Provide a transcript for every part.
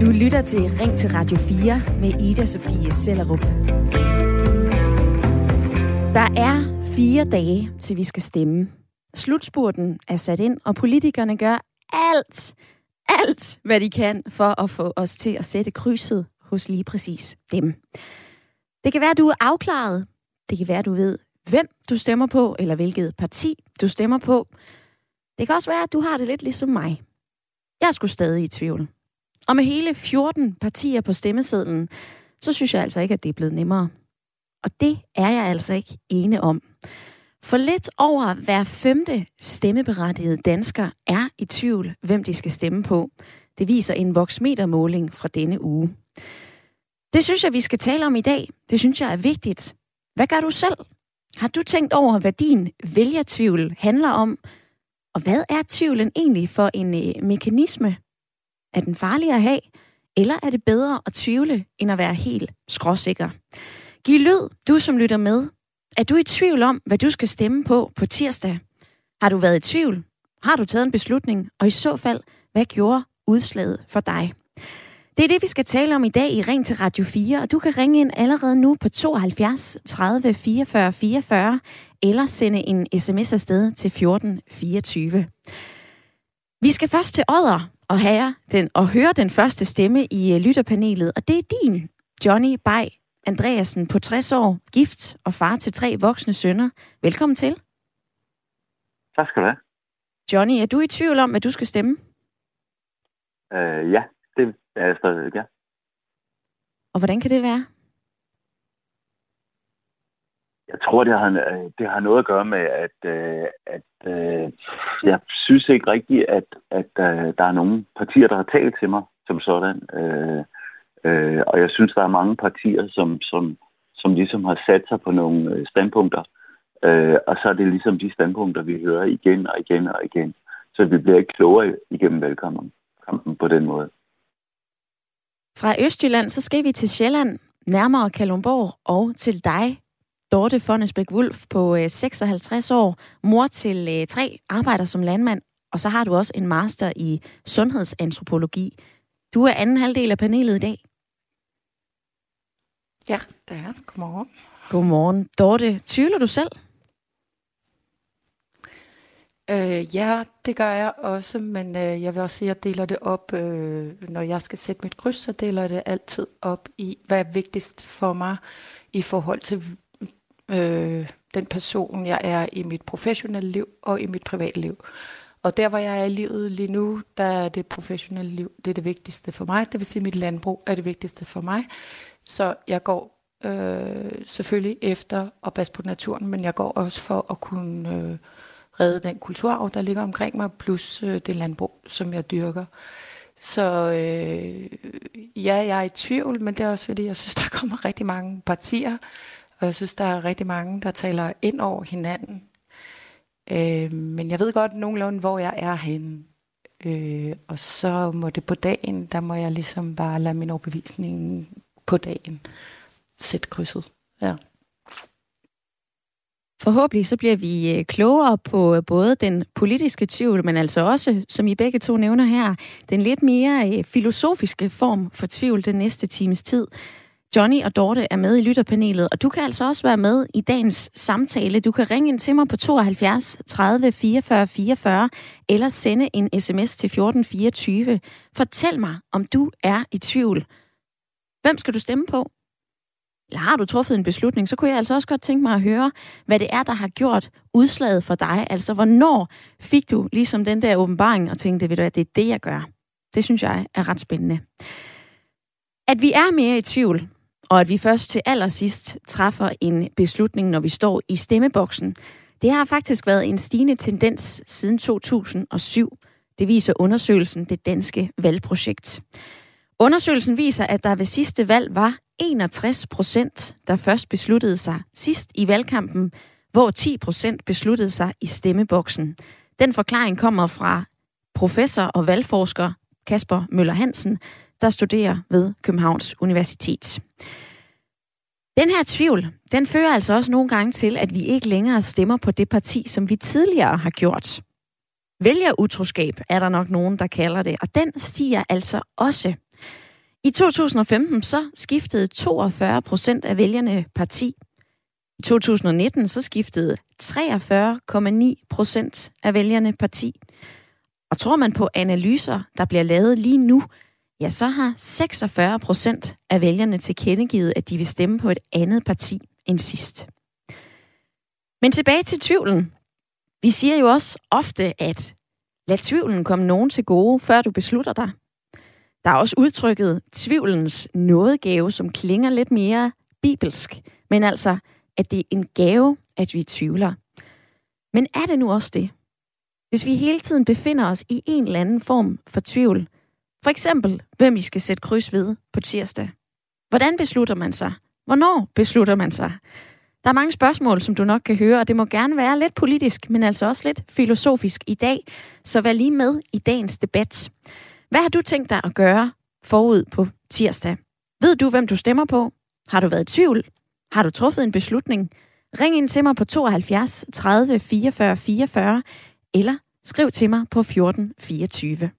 Du lytter til Ring til Radio 4 med Ida Sofie Sellerup. Der er fire dage, til vi skal stemme. Slutspurten er sat ind, og politikerne gør alt, alt, hvad de kan for at få os til at sætte krydset hos lige præcis dem. Det kan være, at du er afklaret. Det kan være, at du ved, hvem du stemmer på, eller hvilket parti du stemmer på. Det kan også være, at du har det lidt ligesom mig. Jeg er sgu stadig i tvivl. Og med hele 14 partier på stemmesedlen, så synes jeg altså ikke, at det er blevet nemmere. Og det er jeg altså ikke ene om. For lidt over hver femte stemmeberettigede dansker er i tvivl, hvem de skal stemme på. Det viser en voksmetermåling fra denne uge. Det synes jeg, vi skal tale om i dag. Det synes jeg er vigtigt. Hvad gør du selv? Har du tænkt over, hvad din vælgertvivl handler om? Og hvad er tvivlen egentlig for en øh, mekanisme? Er den farlig at have? Eller er det bedre at tvivle, end at være helt skråsikker? Giv lyd, du som lytter med. Er du i tvivl om, hvad du skal stemme på på tirsdag? Har du været i tvivl? Har du taget en beslutning? Og i så fald, hvad gjorde udslaget for dig? Det er det, vi skal tale om i dag i Ring til Radio 4, og du kan ringe ind allerede nu på 72 30 44 44, eller sende en sms afsted til 14 24. Vi skal først til Odder og, have den, og høre den første stemme i øh, lytterpanelet, og det er din, Johnny Bay Andreasen på 60 år, gift og far til tre voksne sønner. Velkommen til. Tak skal du have. Johnny, er du i tvivl om, hvad du skal stemme? Uh, ja, det er jeg stadigvæk, ja. Og hvordan kan det være? Jeg tror, det har, det har noget at gøre med, at, øh, at, at jeg synes ikke rigtigt, at, at øh, der er nogen partier, der har talt til mig som sådan. Øh, øh, og jeg synes, der er mange partier, som, som, som ligesom har sat sig på nogle standpunkter. Øh, og så er det ligesom de standpunkter, vi hører igen og igen og igen. Så vi bliver ikke klogere igennem valgkampen på den måde. Fra Østjylland, så skal vi til Sjælland, nærmere Kalundborg, og til dig, Dorte Fonnesbæk Wulf på 56 øh, år, mor til øh, tre, arbejder som landmand, og så har du også en master i sundhedsantropologi. Du er anden halvdel af panelet i dag. Ja, det er. Godmorgen. Godmorgen. Dorte, tvivler du selv? Øh, ja, det gør jeg også, men øh, jeg vil også sige, at jeg deler det op, øh, når jeg skal sætte mit kryds, så deler jeg det altid op i, hvad er vigtigst for mig i forhold til øh, den person, jeg er i mit professionelle liv og i mit private liv. Og der, hvor jeg er i livet lige nu, der er det professionelle liv, det er det vigtigste for mig. Det vil sige, at mit landbrug er det vigtigste for mig. Så jeg går øh, selvfølgelig efter at passe på naturen, men jeg går også for at kunne øh, redde den kulturarv, der ligger omkring mig, plus øh, det landbrug, som jeg dyrker. Så øh, ja, jeg er i tvivl, men det er også fordi, jeg synes, der kommer rigtig mange partier, og jeg synes, der er rigtig mange, der taler ind over hinanden. Øh, men jeg ved godt nogenlunde, hvor jeg er henne. Øh, og så må det på dagen, der må jeg ligesom bare lade min overbevisning på dagen sætte krydset. Ja. Forhåbentlig så bliver vi øh, klogere på øh, både den politiske tvivl, men altså også, som I begge to nævner her, den lidt mere øh, filosofiske form for tvivl den næste times tid. Johnny og Dorte er med i lytterpanelet, og du kan altså også være med i dagens samtale. Du kan ringe ind til mig på 72 30 44 44, eller sende en sms til 1424. Fortæl mig, om du er i tvivl. Hvem skal du stemme på? Eller har du truffet en beslutning, så kunne jeg altså også godt tænke mig at høre, hvad det er, der har gjort udslaget for dig. Altså, hvornår fik du ligesom den der åbenbaring og tænkte, ved du at det er det, jeg gør. Det synes jeg er ret spændende. At vi er mere i tvivl, og at vi først til allersidst træffer en beslutning, når vi står i stemmeboksen, det har faktisk været en stigende tendens siden 2007. Det viser undersøgelsen Det Danske Valgprojekt. Undersøgelsen viser, at der ved sidste valg var 61 procent, der først besluttede sig sidst i valgkampen, hvor 10 procent besluttede sig i stemmeboksen. Den forklaring kommer fra professor og valgforsker Kasper Møller Hansen, der studerer ved Københavns Universitet. Den her tvivl, den fører altså også nogle gange til, at vi ikke længere stemmer på det parti, som vi tidligere har gjort. Vælgerutroskab er der nok nogen, der kalder det, og den stiger altså også. I 2015 så skiftede 42 procent af vælgerne parti. I 2019 så skiftede 43,9 procent af vælgerne parti. Og tror man på analyser, der bliver lavet lige nu, ja, så har 46 procent af vælgerne tilkendegivet, at de vil stemme på et andet parti end sidst. Men tilbage til tvivlen. Vi siger jo også ofte, at lad tvivlen komme nogen til gode, før du beslutter dig. Der er også udtrykket tvivlens nådegave, som klinger lidt mere bibelsk, men altså, at det er en gave, at vi tvivler. Men er det nu også det? Hvis vi hele tiden befinder os i en eller anden form for tvivl, for eksempel, hvem I skal sætte kryds ved på tirsdag. Hvordan beslutter man sig? Hvornår beslutter man sig? Der er mange spørgsmål, som du nok kan høre, og det må gerne være lidt politisk, men altså også lidt filosofisk i dag. Så vær lige med i dagens debat. Hvad har du tænkt dig at gøre forud på tirsdag? Ved du, hvem du stemmer på? Har du været i tvivl? Har du truffet en beslutning? Ring ind til mig på 72 30 44 44, eller skriv til mig på 14 24.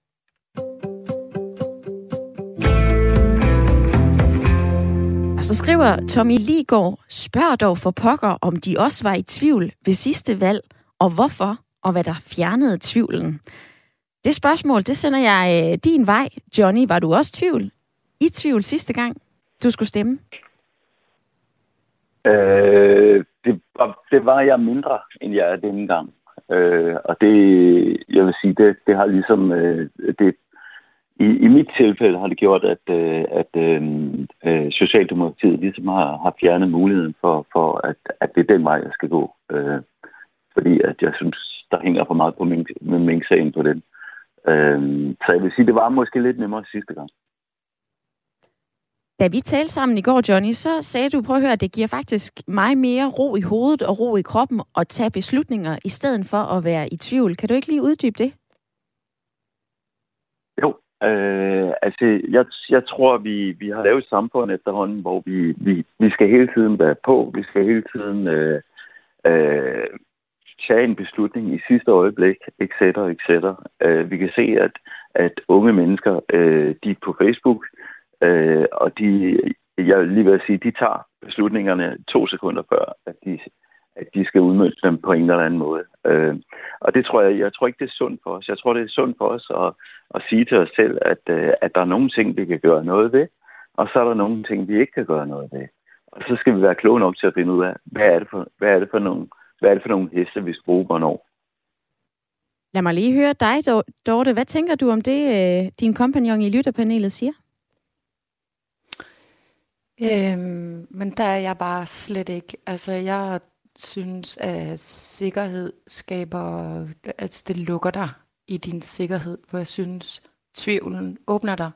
så skriver Tommy Ligård, spørg dog for pokker, om de også var i tvivl ved sidste valg, og hvorfor, og hvad der fjernede tvivlen. Det spørgsmål, det sender jeg øh, din vej. Johnny, var du også tvivl? I tvivl sidste gang, du skulle stemme? Øh, det, var, det var jeg mindre, end jeg er denne gang. Øh, og det, jeg vil sige, det, det har ligesom, øh, det, i, I mit tilfælde har det gjort, at, øh, at øh, øh, Socialdemokratiet ligesom har, har fjernet muligheden for, for at, at det er den vej, jeg skal gå. Øh, fordi at jeg synes, der hænger for meget på min, med mink-sagen på den. Øh, så jeg vil sige, det var måske lidt nemmere sidste gang. Da vi talte sammen i går, Johnny, så sagde du, prøv at høre, at det giver faktisk mig mere ro i hovedet og ro i kroppen at tage beslutninger, i stedet for at være i tvivl. Kan du ikke lige uddybe det? Jo, Øh, altså, jeg, jeg tror, vi, vi har lavet et samfund efterhånden, hvor vi, vi, vi skal hele tiden være på. Vi skal hele tiden øh, øh, tage en beslutning i sidste øjeblik, etc. etc. Øh, vi kan se, at, at unge mennesker, øh, de er på Facebook, øh, og de, jeg vil lige vil sige, de tager beslutningerne to sekunder før, at de at de skal udmønte dem på en eller anden måde. Øh, og det tror jeg, jeg tror ikke, det er sundt for os. Jeg tror, det er sundt for os at, at sige til os selv, at, øh, at der er nogle ting, vi kan gøre noget ved, og så er der nogle ting, vi ikke kan gøre noget ved. Og så skal vi være kloge nok til at finde ud af, hvad er det for, hvad er det for nogle, hvad er det for nogle heste, vi skal bruge hvornår. Lad mig lige høre dig, Dorte. Hvad tænker du om det, øh, din kompagnon i lytterpanelet siger? Øhm, men der er jeg bare slet ikke. Altså, jeg synes, at sikkerhed skaber, at det lukker dig i din sikkerhed, hvor jeg synes, tvivlen åbner dig.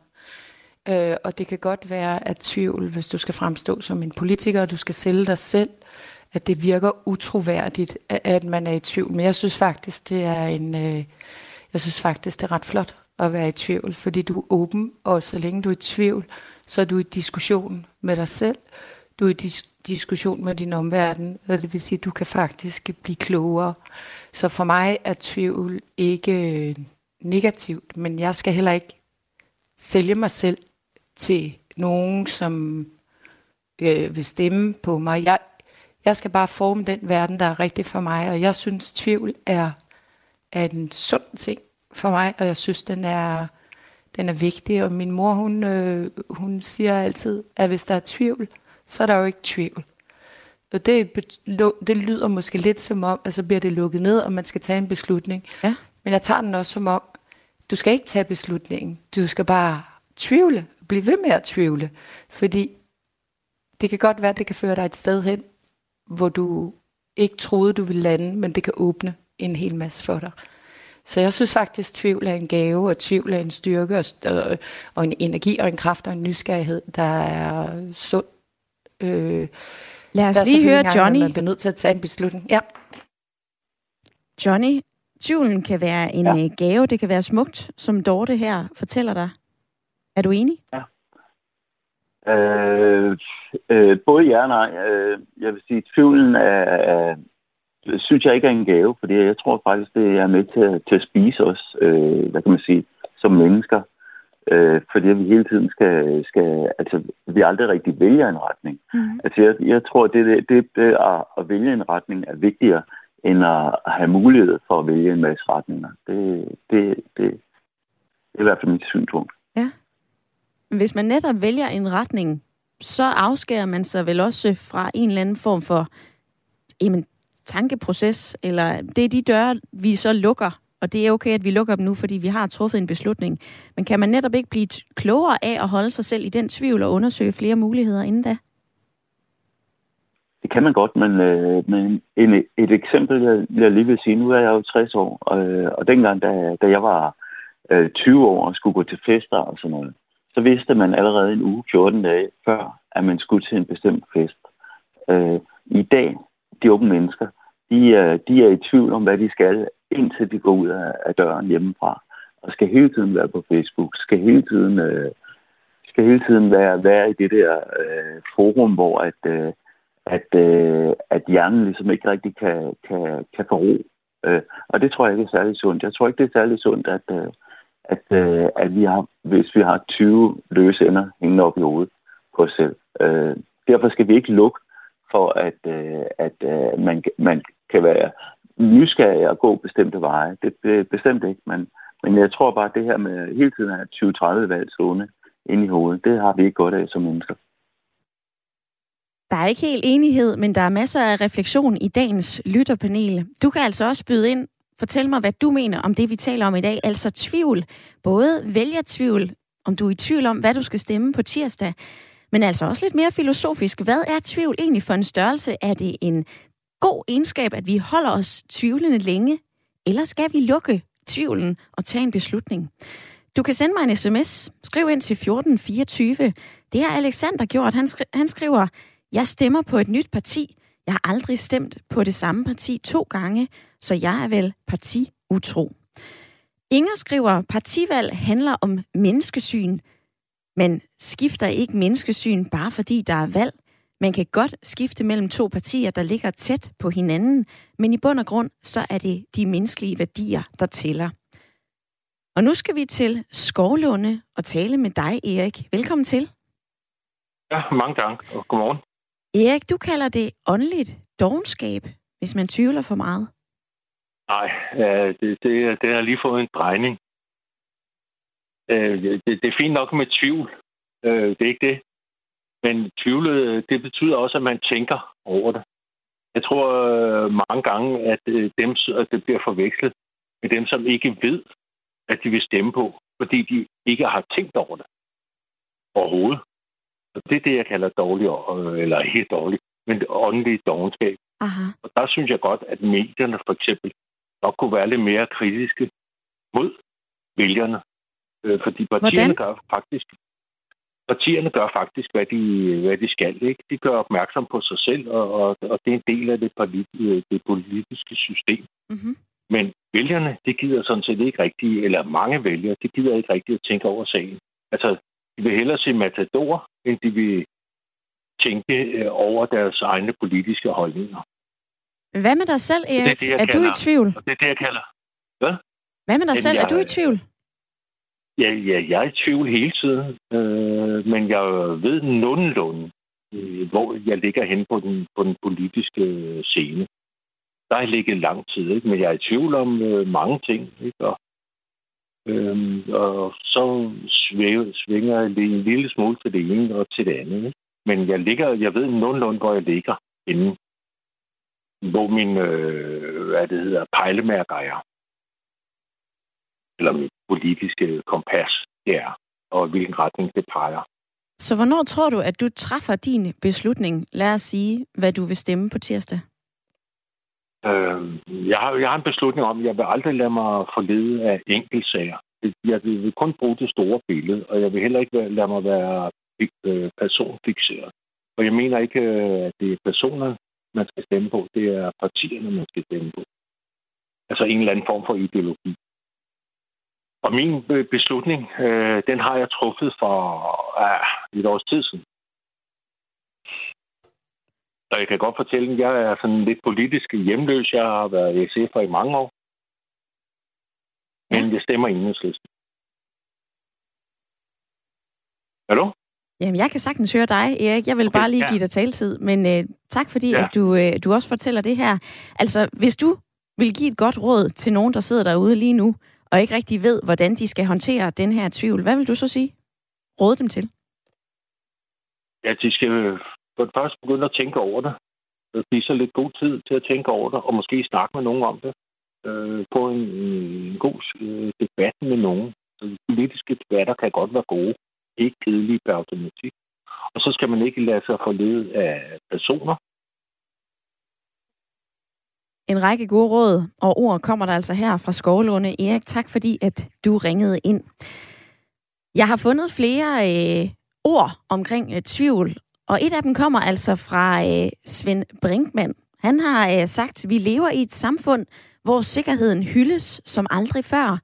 Øh, og det kan godt være, at tvivl, hvis du skal fremstå som en politiker, og du skal sælge dig selv, at det virker utroværdigt, at man er i tvivl. Men jeg synes faktisk, det er en, øh, jeg synes faktisk, det er ret flot at være i tvivl, fordi du er åben, og så længe du er i tvivl, så er du i diskussion med dig selv, du er i dis- diskussion med din omverden, og det vil sige, at du kan faktisk blive klogere. Så for mig er tvivl ikke øh, negativt, men jeg skal heller ikke sælge mig selv til nogen, som øh, vil stemme på mig. Jeg, jeg skal bare forme den verden, der er rigtig for mig, og jeg synes, tvivl er, er en sund ting for mig, og jeg synes, den er, den er vigtig. Og min mor, hun, øh, hun siger altid, at hvis der er tvivl, så er der jo ikke tvivl. Og det, det lyder måske lidt som om, at så bliver det lukket ned, og man skal tage en beslutning. Ja. Men jeg tager den også som om, du skal ikke tage beslutningen. Du skal bare tvivle. Bliv ved med at tvivle. Fordi det kan godt være, at det kan føre dig et sted hen, hvor du ikke troede, du ville lande, men det kan åbne en hel masse for dig. Så jeg synes faktisk, at tvivl er en gave, og tvivl er en styrke, og, og en energi, og en kraft, og en nysgerrighed, der er sund Øh, Lad os lige høre Johnny. Man bliver nødt til at tage en beslutning. Ja. Johnny, tvivlen kan være en ja. Øh, gave, det kan være smukt, som Dorte her fortæller dig. Er du enig? Ja. Øh, øh, både ja og nej. Øh, jeg vil sige, at tvivlen er, er, synes jeg ikke er en gave, fordi jeg tror faktisk, det er med til at, til at spise os, øh, hvad kan man sige, som mennesker. Øh, fordi vi hele tiden skal, skal, altså vi aldrig rigtig vælger en retning. Mm. Altså jeg, jeg tror, det, det, det, det at, at vælge en retning er vigtigere, end at have mulighed for at vælge en masse retninger. Det, det, det, det er i hvert fald mit synspunkt. Ja. Hvis man netop vælger en retning, så afskærer man sig vel også fra en eller anden form for jamen, tankeproces, eller det er de døre, vi så lukker, og det er okay, at vi lukker dem nu, fordi vi har truffet en beslutning. Men kan man netop ikke blive klogere af at holde sig selv i den tvivl og undersøge flere muligheder inden da? Det kan man godt, men, øh, men en, et eksempel, jeg, jeg lige vil sige, nu er jeg jo 60 år, og, og dengang, da, da jeg var øh, 20 år og skulle gå til fester og sådan noget, så vidste man allerede en uge, 14 dage før, at man skulle til en bestemt fest. Øh, I dag, de unge mennesker, de, øh, de er i tvivl om, hvad de skal, indtil de går ud af, af døren hjemmefra. Og skal hele tiden være på Facebook, skal hele tiden, øh, skal hele tiden være, være i det der øh, forum, hvor at, øh, at, øh, at hjernen ligesom ikke rigtig kan, kan, kan få ro. Øh, og det tror jeg ikke er særlig sundt. Jeg tror ikke, det er særlig sundt, at, øh, at, øh, at vi har, hvis vi har 20 løse ender hængende op i hovedet på os selv. Øh, derfor skal vi ikke lukke for, at, øh, at øh, man, man kan være nysgerrige og gå bestemte veje. Det er bestemt ikke, men, men jeg tror bare, at det her med hele tiden at 20-30 valg stående ind i hovedet, det har vi ikke godt af som mennesker. Der er ikke helt enighed, men der er masser af refleksion i dagens lytterpanel. Du kan altså også byde ind. Fortæl mig, hvad du mener om det, vi taler om i dag. Altså tvivl. Både vælgertvivl, om du er i tvivl om, hvad du skal stemme på tirsdag, men altså også lidt mere filosofisk. Hvad er tvivl egentlig for en størrelse? Er det en god egenskab, at vi holder os tvivlende længe? Eller skal vi lukke tvivlen og tage en beslutning? Du kan sende mig en sms. Skriv ind til 1424. Det har Alexander gjort. Han, skri- han skriver, jeg stemmer på et nyt parti. Jeg har aldrig stemt på det samme parti to gange, så jeg er vel parti utro. Inger skriver, partivalg handler om menneskesyn. men skifter ikke menneskesyn bare fordi der er valg. Man kan godt skifte mellem to partier, der ligger tæt på hinanden, men i bund og grund, så er det de menneskelige værdier, der tæller. Og nu skal vi til Skovlunde og tale med dig, Erik. Velkommen til. Ja, mange tak, og godmorgen. Erik, du kalder det åndeligt dogenskab, hvis man tvivler for meget. Nej, det, det, det har lige fået en drejning. Øh, det, det er fint nok med tvivl. Øh, det er ikke det. Men tvivlet, det betyder også, at man tænker over det. Jeg tror øh, mange gange, at dem, at det bliver forvekslet med dem, som ikke ved, at de vil stemme på, fordi de ikke har tænkt over det overhovedet. Og det er det, jeg kalder dårlig, eller helt dårligt, men åndelig dogenskab. Aha. Og der synes jeg godt, at medierne for eksempel nok kunne være lidt mere kritiske mod vælgerne. Øh, fordi partierne Hvordan? gør faktisk partierne gør faktisk, hvad de, hvad de skal. Ikke? De gør opmærksom på sig selv, og, og, og det er en del af det, politi- det politiske system. Mm-hmm. Men vælgerne, det gider sådan set ikke rigtigt, eller mange vælgere, det gider ikke rigtigt at tænke over sagen. Altså, de vil hellere se matador, end de vil tænke øh, over deres egne politiske holdninger. Hvad med dig selv, Erik? Det er, det, er kalder, du i tvivl? Det er det, jeg kalder. Hvad? Hvad med dig Jamen, selv? Jeg, er du i tvivl? Ja, ja, jeg er i tvivl hele tiden, øh, men jeg ved nogenlunde, øh, hvor jeg ligger hen på den, på den politiske øh, scene. Der har jeg ligget lang tid, ikke? men jeg er i tvivl om øh, mange ting. Ikke? Og, øh, og så svinger, svinger jeg en lille smule til det ene og til det andet. Ikke? Men jeg, ligger, jeg ved nogenlunde, hvor jeg ligger inden, hvor min øh, hvad det hedder, pejlemærker er eller mit politiske kompas det er, og hvilken retning det peger. Så hvornår tror du, at du træffer din beslutning? Lad os sige, hvad du vil stemme på tirsdag. Øh, jeg, har, jeg har en beslutning om, at jeg vil aldrig lade mig forlede af enkeltsager. Jeg vil kun bruge det store billede, og jeg vil heller ikke lade mig være øh, personfixeret. Og jeg mener ikke, øh, at det er personer, man skal stemme på. Det er partierne, man skal stemme på. Altså en eller anden form for ideologi. Og min beslutning, øh, den har jeg truffet for øh, et års tid siden. Og jeg kan godt fortælle, at jeg er sådan lidt politisk hjemløs. Jeg har været SF'er i mange år. Men jeg stemmer enhedslisten. Hallo? Jamen, jeg kan sagtens høre dig, Erik. Jeg vil okay, bare lige ja. give dig taltid. Men øh, tak fordi, ja. at du, øh, du også fortæller det her. Altså, hvis du vil give et godt råd til nogen, der sidder derude lige nu, og ikke rigtig ved, hvordan de skal håndtere den her tvivl, hvad vil du så sige? Råde dem til? Ja, de skal for det første begynde at tænke over det. Give så lidt god tid til at tænke over det, og måske snakke med nogen om det. Øh, på en, en god øh, debat med nogen. Så politiske debatter kan godt være gode ikke kedelige per automatik. Og så skal man ikke lade sig forlede af personer. En række gode råd og ord kommer der altså her fra Skovlunde. Erik, tak fordi, at du ringede ind. Jeg har fundet flere øh, ord omkring øh, tvivl, og et af dem kommer altså fra øh, Svend Brinkmann. Han har øh, sagt, at vi lever i et samfund, hvor sikkerheden hyldes som aldrig før.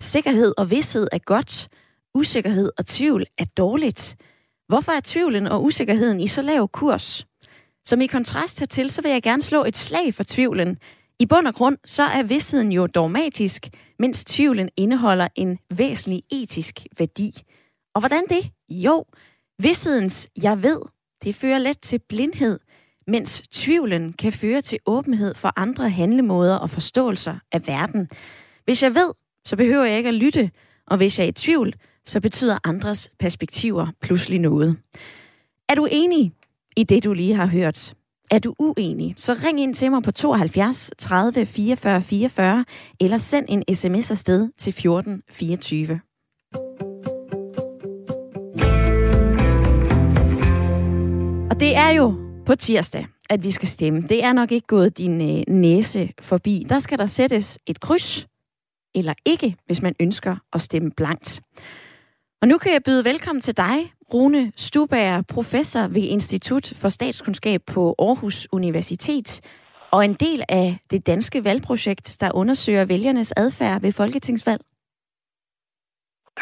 Sikkerhed og vidshed er godt, usikkerhed og tvivl er dårligt. Hvorfor er tvivlen og usikkerheden i så lav kurs? Som i kontrast hertil, så vil jeg gerne slå et slag for tvivlen. I bund og grund, så er vidsheden jo dogmatisk, mens tvivlen indeholder en væsentlig etisk værdi. Og hvordan det? Jo, vidshedens jeg ved, det fører let til blindhed, mens tvivlen kan føre til åbenhed for andre handlemåder og forståelser af verden. Hvis jeg ved, så behøver jeg ikke at lytte, og hvis jeg er i tvivl, så betyder andres perspektiver pludselig noget. Er du enig i det, du lige har hørt? Er du uenig, så ring ind til mig på 72 30 44 44, eller send en sms afsted til 14 24. Og det er jo på tirsdag, at vi skal stemme. Det er nok ikke gået din øh, næse forbi. Der skal der sættes et kryds, eller ikke, hvis man ønsker at stemme blankt. Og nu kan jeg byde velkommen til dig, Rune Stubager, professor ved Institut for Statskundskab på Aarhus Universitet, og en del af det danske valgprojekt, der undersøger vælgernes adfærd ved folketingsvalg.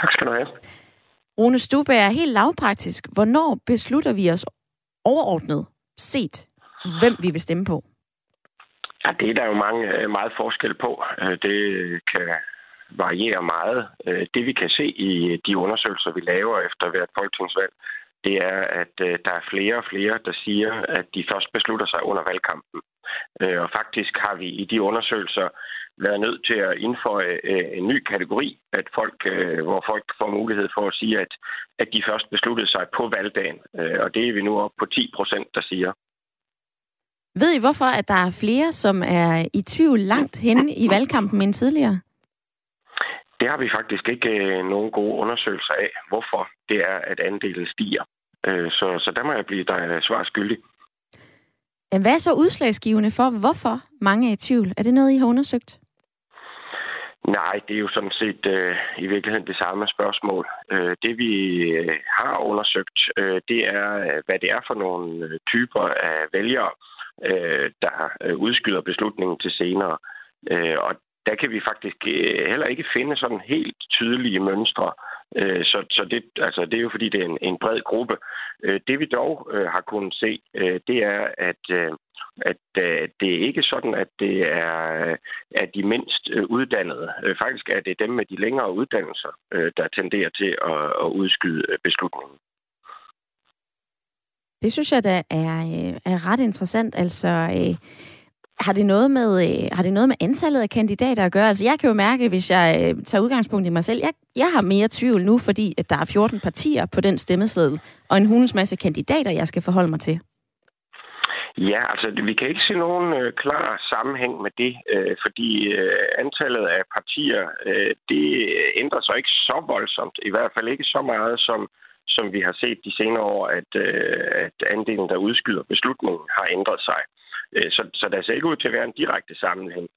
Tak skal du have. Rune Stubager, helt lavpraktisk, hvornår beslutter vi os overordnet set, hvem vi vil stemme på? Ja, det er der jo mange, øh, meget forskel på. Øh, det kan varierer meget. Øh, det vi kan se i øh, de undersøgelser, vi laver efter hvert folketingsvalg, det er, at øh, der er flere og flere, der siger, at de først beslutter sig under valgkampen. Øh, og faktisk har vi i de undersøgelser været nødt til at indføje øh, en ny kategori, at folk, hvor folk får mulighed for at sige, at, at de først besluttede sig på valgdagen. Og det er vi nu op på 10 procent, der siger. Ved I, hvorfor at der er flere, som er i tvivl langt henne i valgkampen end tidligere? Det har vi faktisk ikke øh, nogen gode undersøgelser af, hvorfor det er, at andelen stiger. Øh, så, så der må jeg blive dig svar skyldig. Hvad er så udslagsgivende for, hvorfor mange er i tvivl? Er det noget, I har undersøgt? Nej, det er jo sådan set øh, i virkeligheden det samme spørgsmål. Øh, det vi øh, har undersøgt, øh, det er, hvad det er for nogle øh, typer af vælgere, øh, der øh, udskyder beslutningen til senere. Øh, og der kan vi faktisk øh, heller ikke finde sådan helt tydelige mønstre. Øh, så, så det, altså, det er jo fordi, det er en, en bred gruppe. Øh, det vi dog øh, har kunnet se, øh, det er, at, øh, at det er ikke sådan, at det er at de mindst uddannede. Faktisk er det dem med de længere uddannelser, der tenderer til at, at udskyde beslutningen. Det synes jeg da er, er ret interessant. Altså, øh, har det, noget med, øh, har det noget med antallet af kandidater at gøre? Altså, jeg kan jo mærke, hvis jeg øh, tager udgangspunkt i mig selv, jeg, jeg har mere tvivl nu, fordi at der er 14 partier på den stemmeseddel, og en hundens masse kandidater, jeg skal forholde mig til. Ja, altså vi kan ikke se nogen øh, klar sammenhæng med det, øh, fordi øh, antallet af partier, øh, det ændrer sig ikke så voldsomt, i hvert fald ikke så meget, som, som vi har set de senere år, at, øh, at andelen, der udskyder beslutningen, har ændret sig. Øh, så, så der ser ikke ud til at være en direkte sammenhæng.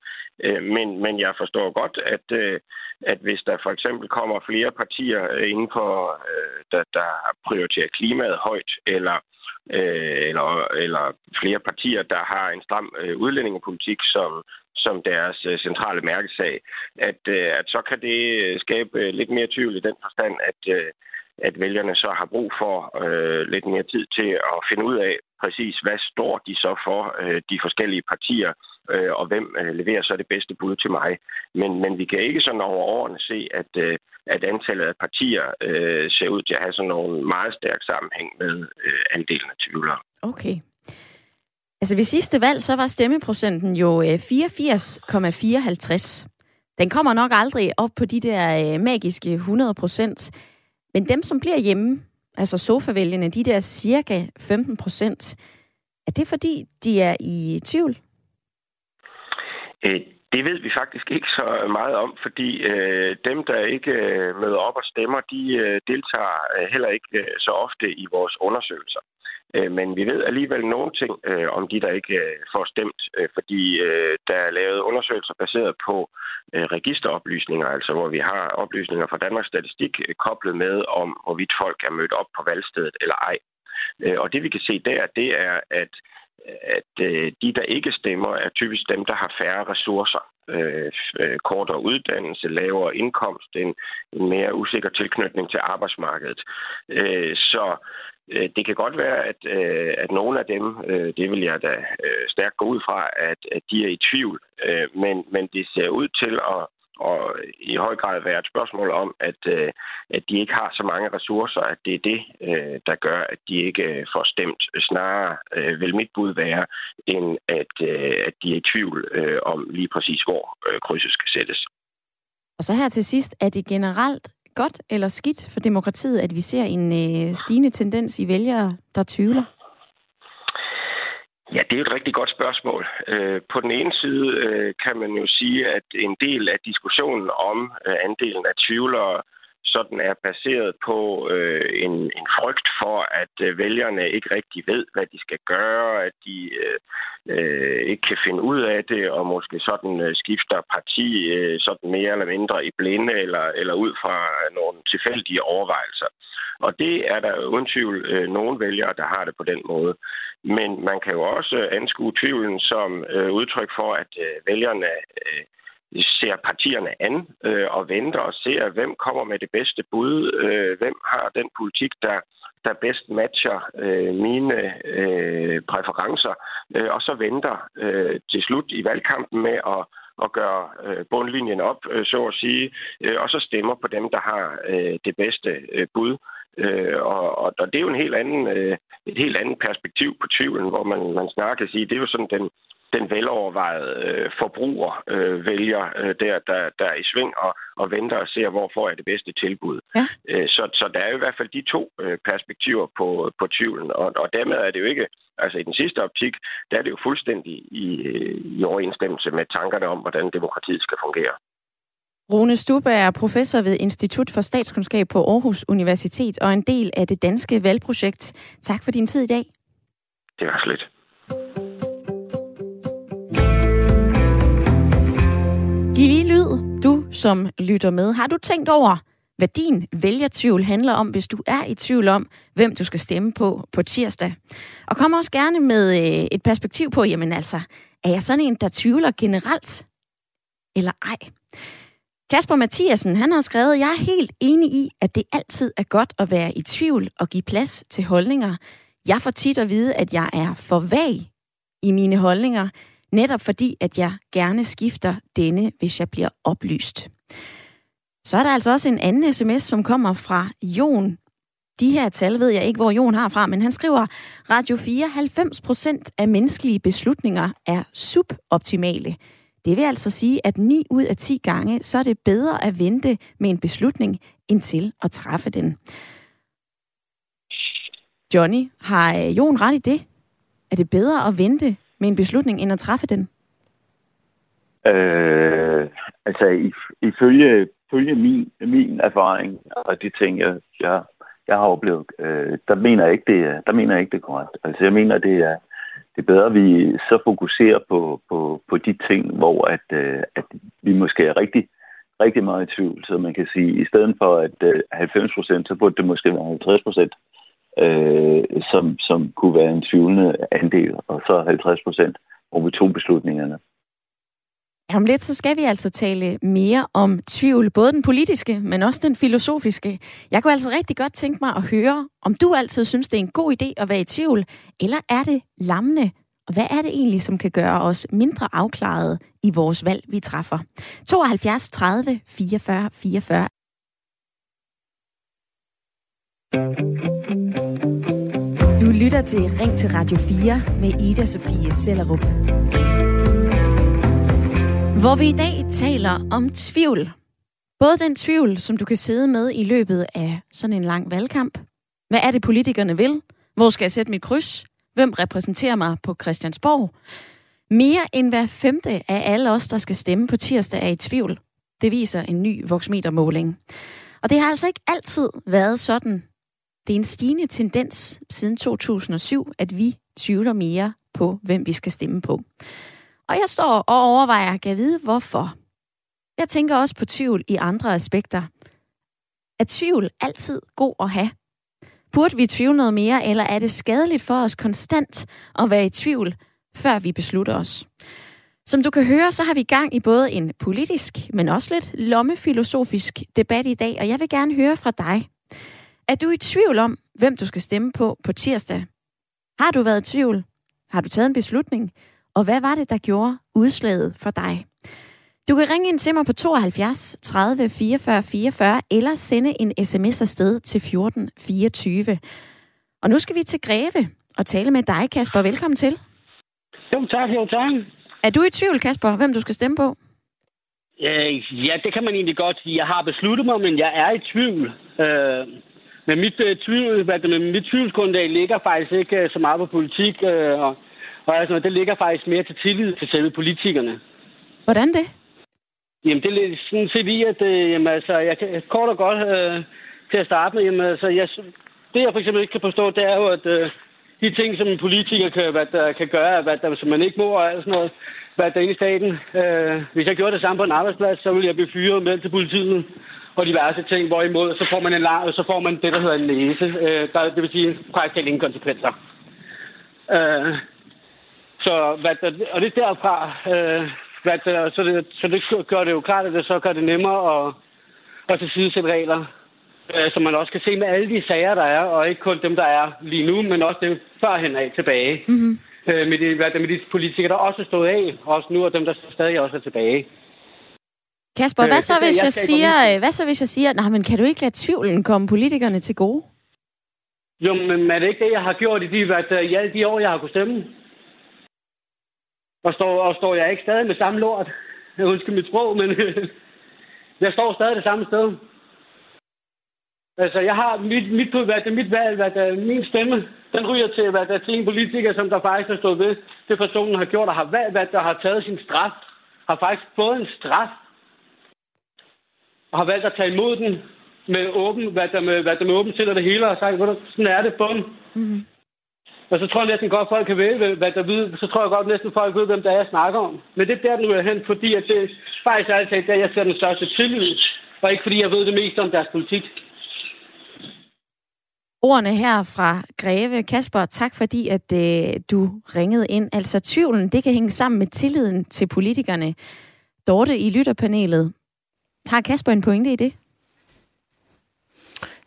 Øh, men, men jeg forstår godt, at, øh, at hvis der for eksempel kommer flere partier øh, inden for, der, der prioriterer klimaet højt, eller eller, eller flere partier, der har en stram udlændingepolitik som, som deres centrale mærkesag, at, at så kan det skabe lidt mere tvivl i den forstand, at, at vælgerne så har brug for øh, lidt mere tid til at finde ud af præcis, hvad står de så for, øh, de forskellige partier, øh, og hvem øh, leverer så det bedste bud til mig. Men, men vi kan ikke sådan over årene se, at, øh, at antallet af partier øh, ser ud til at have sådan nogle meget stærk sammenhæng med øh, andelen af tvivlere. Okay. Altså ved sidste valg, så var stemmeprocenten jo øh, 84,54. Den kommer nok aldrig op på de der øh, magiske 100 procent. Men dem, som bliver hjemme, altså sofavælgerne, de der cirka 15 procent, er det fordi, de er i tvivl? Øh, det ved vi faktisk ikke så meget om, fordi øh, dem, der ikke øh, møder op og stemmer, de øh, deltager øh, heller ikke øh, så ofte i vores undersøgelser. Øh, men vi ved alligevel nogle ting øh, om de, der ikke øh, får stemt, øh, fordi øh, der er lavet undersøgelser baseret på øh, registeroplysninger, altså hvor vi har oplysninger fra Danmarks Statistik øh, koblet med om, hvorvidt folk er mødt op på valgstedet eller ej. Øh, og det vi kan se der, det er, at at øh, de, der ikke stemmer, er typisk dem, der har færre ressourcer. Øh, øh, kortere uddannelse, lavere indkomst, en, en mere usikker tilknytning til arbejdsmarkedet. Øh, så øh, det kan godt være, at, øh, at nogle af dem, øh, det vil jeg da øh, stærkt gå ud fra, at, at de er i tvivl. Øh, men, men det ser ud til at, og i høj grad være et spørgsmål om, at, øh, at de ikke har så mange ressourcer, at det er det, øh, der gør, at de ikke øh, får stemt. Snarere øh, vil mit bud være, end at, øh, at de er i tvivl øh, om lige præcis, hvor krydset skal sættes. Og så her til sidst, er det generelt godt eller skidt for demokratiet, at vi ser en stigende tendens i vælgere, der tvivler? Ja, det er et rigtig godt spørgsmål. Øh, på den ene side øh, kan man jo sige, at en del af diskussionen om øh, andelen af tvivlere sådan er baseret på øh, en, en frygt for, at øh, vælgerne ikke rigtig ved, hvad de skal gøre, at de øh, øh, ikke kan finde ud af det, og måske sådan øh, skifter parti øh, sådan mere eller mindre i blinde, eller, eller ud fra nogle tilfældige overvejelser. Og det er der uden tvivl øh, nogle vælgere, der har det på den måde. Men man kan jo også anskue tvivlen som øh, udtryk for, at øh, vælgerne øh, ser partierne an øh, og venter og ser, hvem kommer med det bedste bud, øh, hvem har den politik, der, der bedst matcher øh, mine øh, præferencer, øh, og så venter øh, til slut i valgkampen med at at gøre øh, bundlinjen op, øh, så at sige, øh, og så stemmer på dem, der har øh, det bedste øh, bud. Øh, og, og, og det er jo en helt anden, øh, et helt andet perspektiv på tvivlen, hvor man, man snakker kan sige, det er jo sådan den, den velovervejede øh, forbruger øh, vælger øh, der, der, der er i sving og, og venter og ser, hvor får jeg det bedste tilbud. Ja. Øh, så, så der er i hvert fald de to øh, perspektiver på, på tvivlen, og, og dermed er det jo ikke, altså i den sidste optik, der er det jo fuldstændig i, øh, i overensstemmelse med tankerne om, hvordan demokratiet skal fungere. Rune Stube er professor ved Institut for Statskundskab på Aarhus Universitet og en del af det danske valgprojekt. Tak for din tid i dag. Det var slet. Lige lyd, du som lytter med. Har du tænkt over, hvad din vælgertvivl handler om, hvis du er i tvivl om, hvem du skal stemme på på tirsdag? Og kom også gerne med øh, et perspektiv på, jamen altså, er jeg sådan en, der tvivler generelt? Eller ej? Kasper Mathiasen, han har skrevet, jeg er helt enig i, at det altid er godt at være i tvivl og give plads til holdninger. Jeg får tit at vide, at jeg er for vag i mine holdninger, netop fordi, at jeg gerne skifter denne, hvis jeg bliver oplyst. Så er der altså også en anden sms, som kommer fra Jon. De her tal ved jeg ikke, hvor Jon har fra, men han skriver, Radio 4, 90 procent af menneskelige beslutninger er suboptimale. Det vil altså sige, at 9 ud af 10 gange, så er det bedre at vente med en beslutning, end til at træffe den. Johnny, har øh, Jon ret i det? Er det bedre at vente med en beslutning, end at træffe den? Øh, altså, ifølge, ifølge min, min erfaring og de ting, jeg, jeg, jeg har oplevet, øh, der mener jeg ikke, det der mener jeg ikke, det er korrekt. Altså, jeg mener, det er, det er bedre, at vi så fokuserer på, på, på de ting, hvor at, øh, at vi måske er rigtig, rigtig meget i tvivl. Så man kan sige, at i stedet for at øh, 90 procent, så burde det måske være 50 procent, øh, som, som kunne være en tvivlende andel, og så 50 procent, hvor vi beslutningerne. Om lidt så skal vi altså tale mere om tvivl, både den politiske, men også den filosofiske. Jeg kunne altså rigtig godt tænke mig at høre, om du altid synes, det er en god idé at være i tvivl, eller er det lammende? Og hvad er det egentlig, som kan gøre os mindre afklaret i vores valg, vi træffer? 72 30 44 44. Du lytter til Ring til Radio 4 med Ida Sofie Sellerup hvor vi i dag taler om tvivl. Både den tvivl, som du kan sidde med i løbet af sådan en lang valgkamp. Hvad er det, politikerne vil? Hvor skal jeg sætte mit kryds? Hvem repræsenterer mig på Christiansborg? Mere end hver femte af alle os, der skal stemme på tirsdag, er i tvivl. Det viser en ny voksmetermåling. Og det har altså ikke altid været sådan. Det er en stigende tendens siden 2007, at vi tvivler mere på, hvem vi skal stemme på. Og jeg står og overvejer, kan vide hvorfor. Jeg tænker også på tvivl i andre aspekter. Er tvivl altid god at have? Burde vi tvivle noget mere, eller er det skadeligt for os konstant at være i tvivl, før vi beslutter os? Som du kan høre, så har vi gang i både en politisk, men også lidt lommefilosofisk debat i dag, og jeg vil gerne høre fra dig. Er du i tvivl om, hvem du skal stemme på på tirsdag? Har du været i tvivl? Har du taget en beslutning? Og hvad var det, der gjorde udslaget for dig? Du kan ringe ind til mig på 72 30 44 44 eller sende en sms afsted til 14 24. Og nu skal vi til Greve og tale med dig, Kasper. Velkommen til. Jo tak, jo tak. Er du i tvivl, Kasper, hvem du skal stemme på? Øh, ja, det kan man egentlig godt sige. Jeg har besluttet mig, men jeg er i tvivl. Øh, men mit, uh, tvivl, hvad det, mit tvivlsgrundlag ligger faktisk ikke uh, så meget på politik, uh, og og altså, det ligger faktisk mere til tillid til selve politikerne. Hvordan det? Jamen, det er sådan set i, at øh, jamen, altså, jeg kan kort og godt øh, til at starte med, jamen, altså, jeg, det jeg for eksempel ikke kan forstå, det er jo, at øh, de ting, som en politiker kan, hvad der, kan gøre, hvad der, som man ikke må og sådan noget, hvad der er inde i staten. Øh, hvis jeg gjorde det samme på en arbejdsplads, så ville jeg blive fyret med til politiet og diverse ting, hvorimod så får man en lang, så får man det, der hedder en næse. Øh, der, det vil sige faktisk ingen konsekvenser. Øh, så, hvad der, og det er derfra, øh, hvad der, så, det, så det gør det jo klart, at det så gør det nemmere at, at tilsidesætte regler, øh, så man også kan se med alle de sager, der er, og ikke kun dem, der er lige nu, men også dem førhen af tilbage. Mm-hmm. Øh, med, de, med de politikere, der også er stået af, også nu, og dem, der stadig også er tilbage. Kasper, hvad øh, så, hvis jeg, siger, øh, hvad så, hvis jeg siger, nej, men kan du ikke lade tvivlen komme politikerne til gode? Jo, men er det ikke det, jeg har gjort i, de, hvad, i alle de år, jeg har kunnet stemme? Og står, og står jeg ikke stadig med samme lort? Jeg husker mit sprog, men jeg står stadig det samme sted. Altså, jeg har mit, mit, hvad det, mit valg, hvad det, min stemme, den ryger til, hvad der til en politiker, som der faktisk har stået ved, det personen har gjort, og har valgt, hvad der har taget sin straf, har faktisk fået en straf, og har valgt at tage imod den med åben, hvad der med, hvad der med åben til, og det hele, og sagt, sådan er det, bum. Mm-hmm. Og så tror jeg næsten godt, folk kan vælge, hvad der ved. Så tror jeg godt, næsten folk ved, hvem der er, jeg snakker om. Men det er der, den er hen, fordi at det faktisk er altid der, jeg ser den største tillid. Og ikke fordi jeg ved det mest om deres politik. Ordene her fra Greve. Kasper, tak fordi, at øh, du ringede ind. Altså tvivlen, det kan hænge sammen med tilliden til politikerne. Dorte i lytterpanelet. Har Kasper en pointe i det?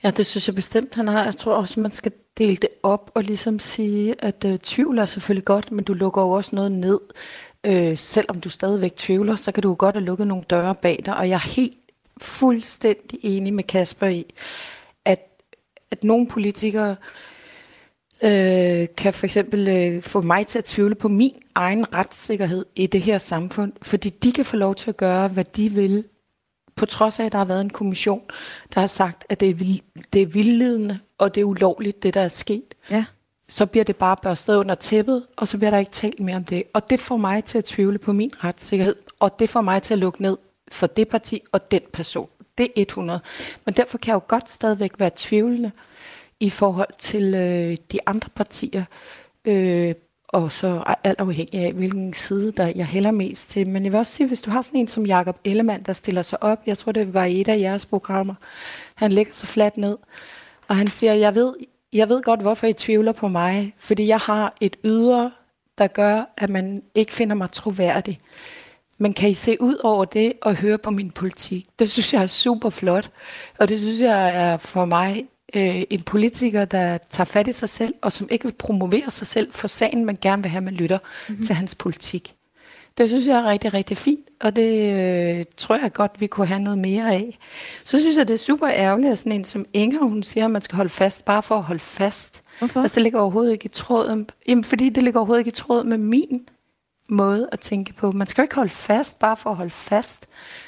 Ja, det synes jeg bestemt, han har. Jeg tror også, man skal dele det op og ligesom sige, at øh, tvivl er selvfølgelig godt, men du lukker jo også noget ned. Øh, selvom du stadigvæk tvivler, så kan du godt have lukket nogle døre bag dig. Og jeg er helt fuldstændig enig med Kasper i, at, at nogle politikere øh, kan for eksempel øh, få mig til at tvivle på min egen retssikkerhed i det her samfund, fordi de kan få lov til at gøre, hvad de vil på trods af, at der har været en kommission, der har sagt, at det er, det er vildledende, og det er ulovligt, det der er sket. Ja. Så bliver det bare børstet under tæppet, og så bliver der ikke talt mere om det. Og det får mig til at tvivle på min retssikkerhed, og det får mig til at lukke ned for det parti og den person. Det er 100. Men derfor kan jeg jo godt stadigvæk være tvivlende i forhold til øh, de andre partier. Øh, og så alt afhængig af, hvilken side der jeg hælder mest til. Men jeg vil også sige, hvis du har sådan en som Jakob Ellemann, der stiller sig op, jeg tror, det var i et af jeres programmer, han lægger så fladt ned, og han siger, jeg ved, jeg ved godt, hvorfor I tvivler på mig, fordi jeg har et ydre, der gør, at man ikke finder mig troværdig. men kan I se ud over det og høre på min politik? Det synes jeg er super flot, og det synes jeg er for mig øh, en politiker, der tager fat i sig selv, og som ikke vil promovere sig selv for sagen, men gerne vil have, man lytter mm-hmm. til hans politik. Det synes jeg er rigtig, rigtig fint, og det øh, tror jeg godt, vi kunne have noget mere af. Så synes jeg, det er super ærgerligt, at sådan en som Inger, hun siger, at man skal holde fast, bare for at holde fast. Hvorfor? Altså, det ligger overhovedet ikke i tråd. Jamen, fordi det ligger overhovedet ikke i tråd med min måde at tænke på. Man skal jo ikke holde fast, bare for at holde fast.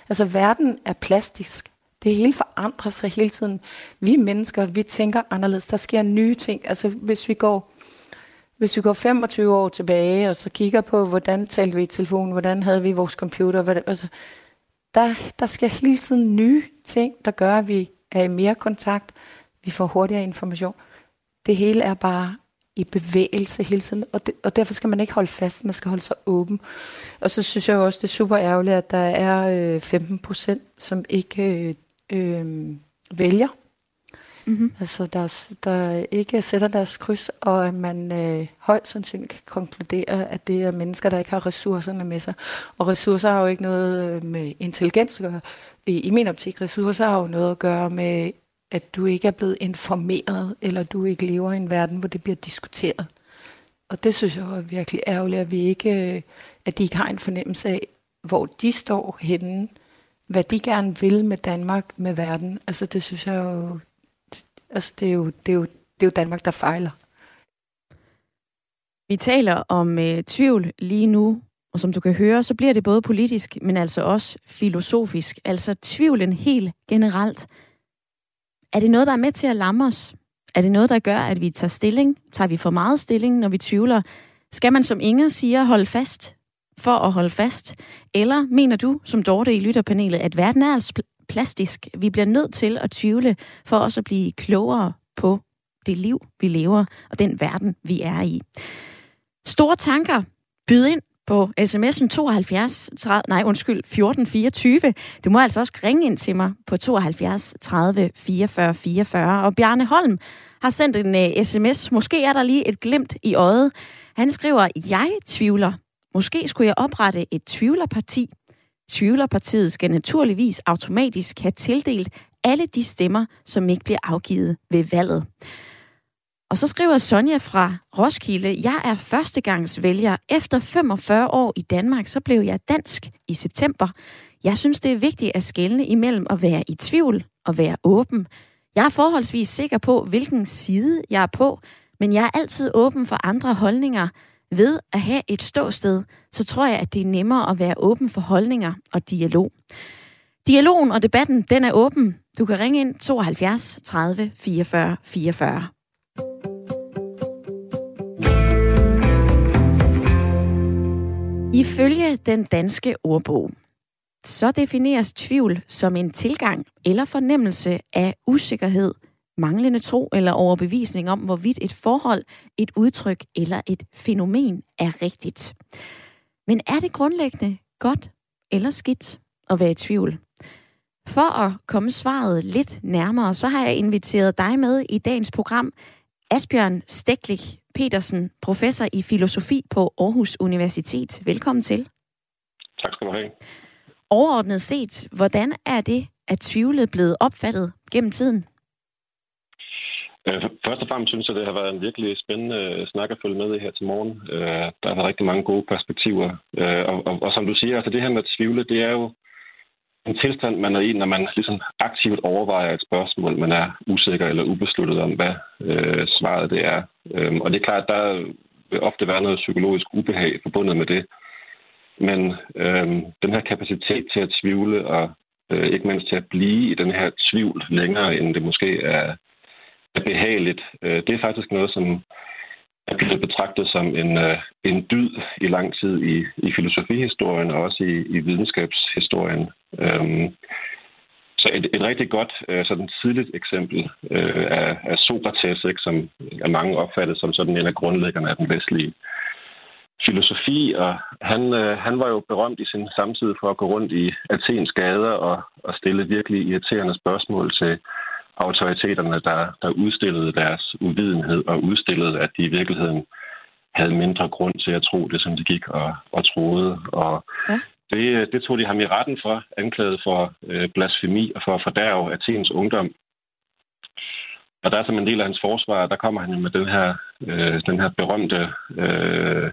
Altså, verden er plastisk. Det hele forandrer sig hele tiden. Vi mennesker, vi tænker anderledes. Der sker nye ting. Altså, hvis vi går hvis vi går 25 år tilbage, og så kigger på, hvordan talte vi i telefonen, hvordan havde vi vores computer, hvad, altså, der, der sker hele tiden nye ting, der gør, at vi er i mere kontakt, vi får hurtigere information. Det hele er bare i bevægelse hele tiden, og, det, og derfor skal man ikke holde fast, man skal holde sig åben. Og så synes jeg også, det er super ærgerligt, at der er øh, 15 procent, som ikke øh, øh, vælger Mm-hmm. Altså, der, der ikke sætter deres kryds, og at man øh, højst sandsynligt kan konkludere, at det er mennesker, der ikke har ressourcerne med sig. Og ressourcer har jo ikke noget øh, med intelligens at gøre. I, i min optik, ressourcer har jo noget at gøre med, at du ikke er blevet informeret, eller du ikke lever i en verden, hvor det bliver diskuteret. Og det synes jeg er virkelig ærgerligt, at vi ikke, øh, at de ikke har en fornemmelse af, hvor de står henne, hvad de gerne vil med Danmark, med verden. Altså det synes jeg jo, Altså, det er jo, det er jo, det er jo Danmark, der fejler. Vi taler om øh, tvivl lige nu, og som du kan høre, så bliver det både politisk, men altså også filosofisk. Altså tvivlen helt generelt. Er det noget, der er med til at lamme os? Er det noget, der gør, at vi tager stilling? Tager vi for meget stilling, når vi tvivler? Skal man, som Inger siger, holde fast for at holde fast? Eller mener du, som Dorte i lytterpanelet, at verden er altså plastisk. Vi bliver nødt til at tvivle for også at blive klogere på det liv, vi lever, og den verden, vi er i. Store tanker. Byd ind på sms'en 72 30, nej undskyld, 1424. Du må altså også ringe ind til mig på 72 30 44 44. Og Bjarne Holm har sendt en uh, sms. Måske er der lige et glimt i øjet. Han skriver, jeg tvivler. Måske skulle jeg oprette et tvivlerparti. Tvivlerpartiet skal naturligvis automatisk have tildelt alle de stemmer, som ikke bliver afgivet ved valget. Og så skriver Sonja fra Roskilde, jeg er førstegangsvælger. Efter 45 år i Danmark, så blev jeg dansk i september. Jeg synes, det er vigtigt at skelne imellem at være i tvivl og være åben. Jeg er forholdsvis sikker på, hvilken side jeg er på, men jeg er altid åben for andre holdninger, ved at have et ståsted, så tror jeg, at det er nemmere at være åben for holdninger og dialog. Dialogen og debatten, den er åben. Du kan ringe ind 72 30 44 44. Ifølge den danske ordbog, så defineres tvivl som en tilgang eller fornemmelse af usikkerhed, manglende tro eller overbevisning om, hvorvidt et forhold, et udtryk eller et fænomen er rigtigt. Men er det grundlæggende godt eller skidt at være i tvivl? For at komme svaret lidt nærmere, så har jeg inviteret dig med i dagens program, Asbjørn Steklik Petersen, professor i filosofi på Aarhus Universitet. Velkommen til. Tak skal du have. Overordnet set, hvordan er det, at tvivlet blevet opfattet gennem tiden? Øh, først og fremmest synes jeg, det har været en virkelig spændende øh, snak at følge med i her til morgen. Øh, der har været rigtig mange gode perspektiver. Og, og, og som du siger, altså det her med at tvivle, det er jo en tilstand, man er i, når man ligesom aktivt overvejer et spørgsmål, man er usikker eller ubesluttet om, hvad øh, svaret det er. Øhm, og det er klart, der vil ofte være noget psykologisk ubehag forbundet med det. Men øh, den her kapacitet til at tvivle og øh, ikke mindst til at blive i den her tvivl længere, end det måske er behageligt. Øh, det er faktisk noget, som er blevet betragtet som en, øh, en dyd i lang tid i, i filosofihistorien og også i, i videnskabshistorien. Øhm, så et, et rigtig godt øh, sådan tidligt eksempel er, er Sokrates, ikke, som er mange opfattet som sådan en af grundlæggerne af den vestlige filosofi, og han, øh, han var jo berømt i sin samtid for at gå rundt i Athens gader og, og stille virkelig irriterende spørgsmål til autoriteterne, der, der udstillede deres uvidenhed og udstillede, at de i virkeligheden havde mindre grund til at tro det, som de gik og, og troede. Og ja. Det, det tog de ham i retten for, anklaget for øh, blasfemi og for at fordærve Athens ungdom. Og der er som en del af hans forsvar, der kommer han jo med den her, øh, den her berømte øh,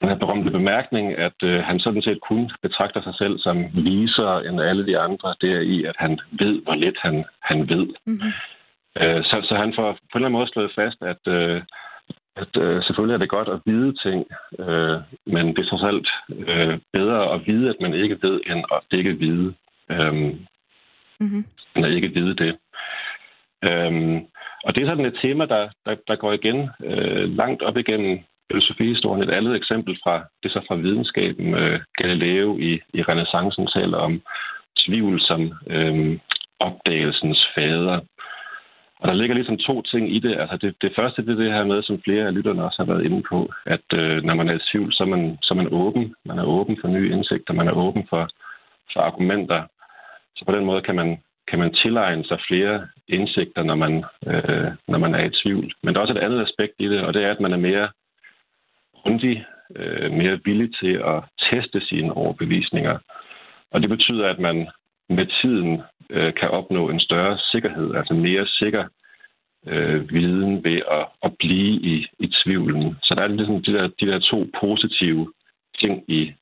den her berømte bemærkning, at øh, han sådan set kun betragter sig selv som visere end alle de andre, det er i, at han ved, hvor lidt han, han ved. Mm-hmm. Øh, så, så han får på en eller anden måde slået fast, at, øh, at øh, selvfølgelig er det godt at vide ting, øh, men det er trods alt øh, bedre at vide, at man ikke ved, end at ikke vide. Øh, mm-hmm. End at ikke vide det. Øhm, og det er sådan et tema, der, der, der går igen øh, langt op igennem filosofihistorien. Et andet eksempel fra det så fra videnskaben. Øh, Galileo i, i renaissancen taler om tvivl som øh, opdagelsens fader. Og der ligger ligesom to ting i det. Altså det, det første det er det her med, som flere af lytterne også har været inde på, at øh, når man er i tvivl, så er, man, så er man åben. Man er åben for nye indsigter. Man er åben for, for argumenter. Så på den måde kan man, kan man tilegne sig flere indsigter, når man, øh, når man er i tvivl. Men der er også et andet aspekt i det, og det er, at man er mere grundig, øh, mere villig til at teste sine overbevisninger. Og det betyder, at man med tiden øh, kan opnå en større sikkerhed, altså mere sikker øh, viden ved at, at blive i, i tvivlen. Så der er ligesom de der, de der to positive ting i,